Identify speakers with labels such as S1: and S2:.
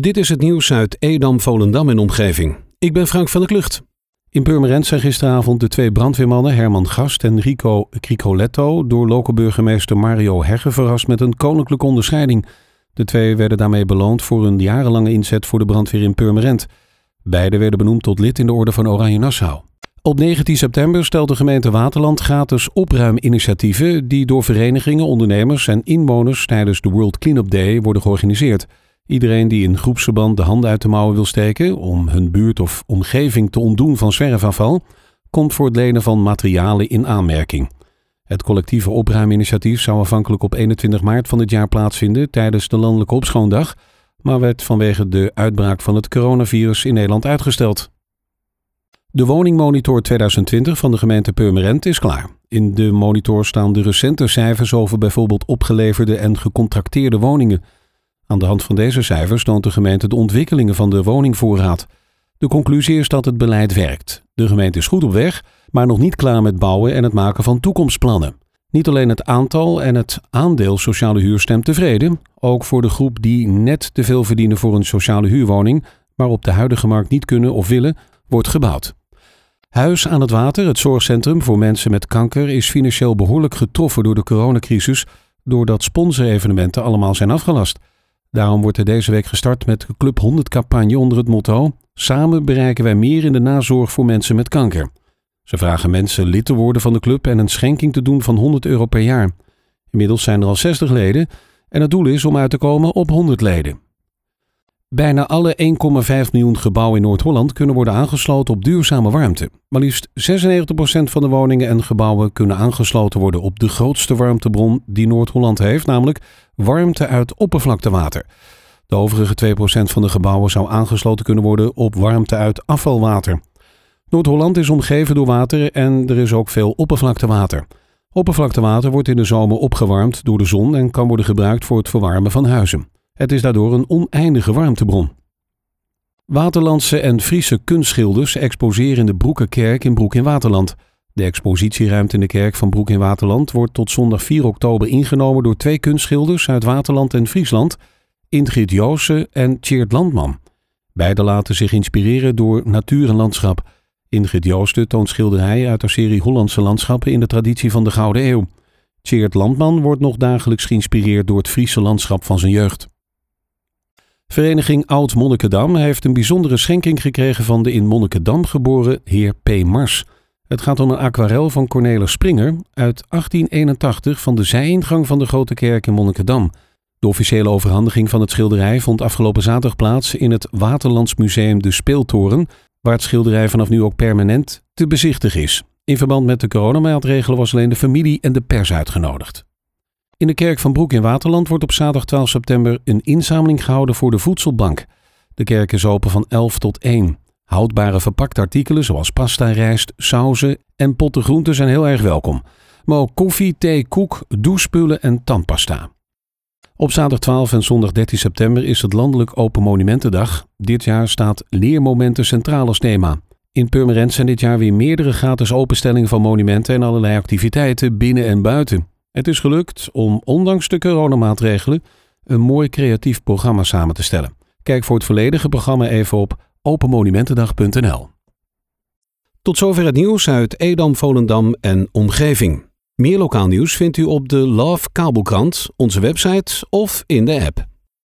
S1: Dit is het nieuws uit Edam, Volendam en omgeving. Ik ben Frank van der Klucht. In Purmerend zijn gisteravond de twee brandweermannen Herman Gast en Rico Cricoletto door lokale burgemeester Mario Hegge verrast met een koninklijke onderscheiding. De twee werden daarmee beloond voor een jarenlange inzet voor de brandweer in Purmerend. Beiden werden benoemd tot lid in de Orde van Oranje Nassau. Op 19 september stelt de gemeente Waterland gratis opruiminitiatieven die door verenigingen, ondernemers en inwoners tijdens de World Cleanup Day worden georganiseerd. Iedereen die in groepsverband de handen uit de mouwen wil steken om hun buurt of omgeving te ontdoen van zwerfafval, komt voor het lenen van materialen in aanmerking. Het collectieve opruiminitiatief zou afhankelijk op 21 maart van dit jaar plaatsvinden tijdens de landelijke opschoondag, maar werd vanwege de uitbraak van het coronavirus in Nederland uitgesteld. De woningmonitor 2020 van de gemeente Purmerend is klaar. In de monitor staan de recente cijfers over bijvoorbeeld opgeleverde en gecontracteerde woningen. Aan de hand van deze cijfers toont de gemeente de ontwikkelingen van de woningvoorraad. De conclusie is dat het beleid werkt. De gemeente is goed op weg, maar nog niet klaar met bouwen en het maken van toekomstplannen. Niet alleen het aantal en het aandeel sociale huur stemt tevreden, ook voor de groep die net te veel verdienen voor een sociale huurwoning, maar op de huidige markt niet kunnen of willen, wordt gebouwd. Huis aan het Water, het zorgcentrum voor mensen met kanker, is financieel behoorlijk getroffen door de coronacrisis, doordat sponsorevenementen allemaal zijn afgelast. Daarom wordt er deze week gestart met de Club 100 campagne onder het motto: Samen bereiken wij meer in de nazorg voor mensen met kanker. Ze vragen mensen lid te worden van de club en een schenking te doen van 100 euro per jaar. Inmiddels zijn er al 60 leden en het doel is om uit te komen op 100 leden. Bijna alle 1,5 miljoen gebouwen in Noord-Holland kunnen worden aangesloten op duurzame warmte. Maar liefst 96% van de woningen en gebouwen kunnen aangesloten worden op de grootste warmtebron die Noord-Holland heeft, namelijk warmte uit oppervlaktewater. De overige 2% van de gebouwen zou aangesloten kunnen worden op warmte uit afvalwater. Noord-Holland is omgeven door water en er is ook veel oppervlaktewater. Oppervlaktewater wordt in de zomer opgewarmd door de zon en kan worden gebruikt voor het verwarmen van huizen. Het is daardoor een oneindige warmtebron. Waterlandse en Friese kunstschilders exposeren in de Broekenkerk in Broek in Waterland. De expositieruimte in de kerk van Broek in Waterland wordt tot zondag 4 oktober ingenomen door twee kunstschilders uit Waterland en Friesland, Ingrid Joosse en Tjeerd Landman. Beiden laten zich inspireren door natuur en landschap. Ingrid Joosten toont schilderijen uit haar serie Hollandse landschappen in de traditie van de Gouden Eeuw. Tjeerd Landman wordt nog dagelijks geïnspireerd door het Friese landschap van zijn jeugd. Vereniging Oud Monnikendam heeft een bijzondere schenking gekregen van de in Monnikendam geboren heer P. Mars. Het gaat om een aquarel van Cornelis Springer uit 1881 van de zijingang van de Grote Kerk in Monnikendam. De officiële overhandiging van het schilderij vond afgelopen zaterdag plaats in het Waterlandsmuseum De Speeltoren, waar het schilderij vanaf nu ook permanent te bezichtigen is. In verband met de coronamaatregelen was alleen de familie en de pers uitgenodigd. In de kerk van Broek in Waterland wordt op zaterdag 12 september een inzameling gehouden voor de voedselbank. De kerk is open van 11 tot 1. Houdbare verpakte artikelen zoals pasta, rijst, sauzen en potten groenten zijn heel erg welkom. Maar ook koffie, thee, koek, douchespullen en tandpasta. Op zaterdag 12 en zondag 13 september is het landelijk Open Monumentendag. Dit jaar staat Leermomenten centraal als thema. In Purmerend zijn dit jaar weer meerdere gratis openstellingen van monumenten en allerlei activiteiten binnen en buiten. Het is gelukt om, ondanks de coronamaatregelen, een mooi creatief programma samen te stellen. Kijk voor het volledige programma even op openmonumentendag.nl. Tot zover het nieuws uit Edam, Volendam en omgeving. Meer lokaal nieuws vindt u op de Love Kabelkrant, onze website of in de app.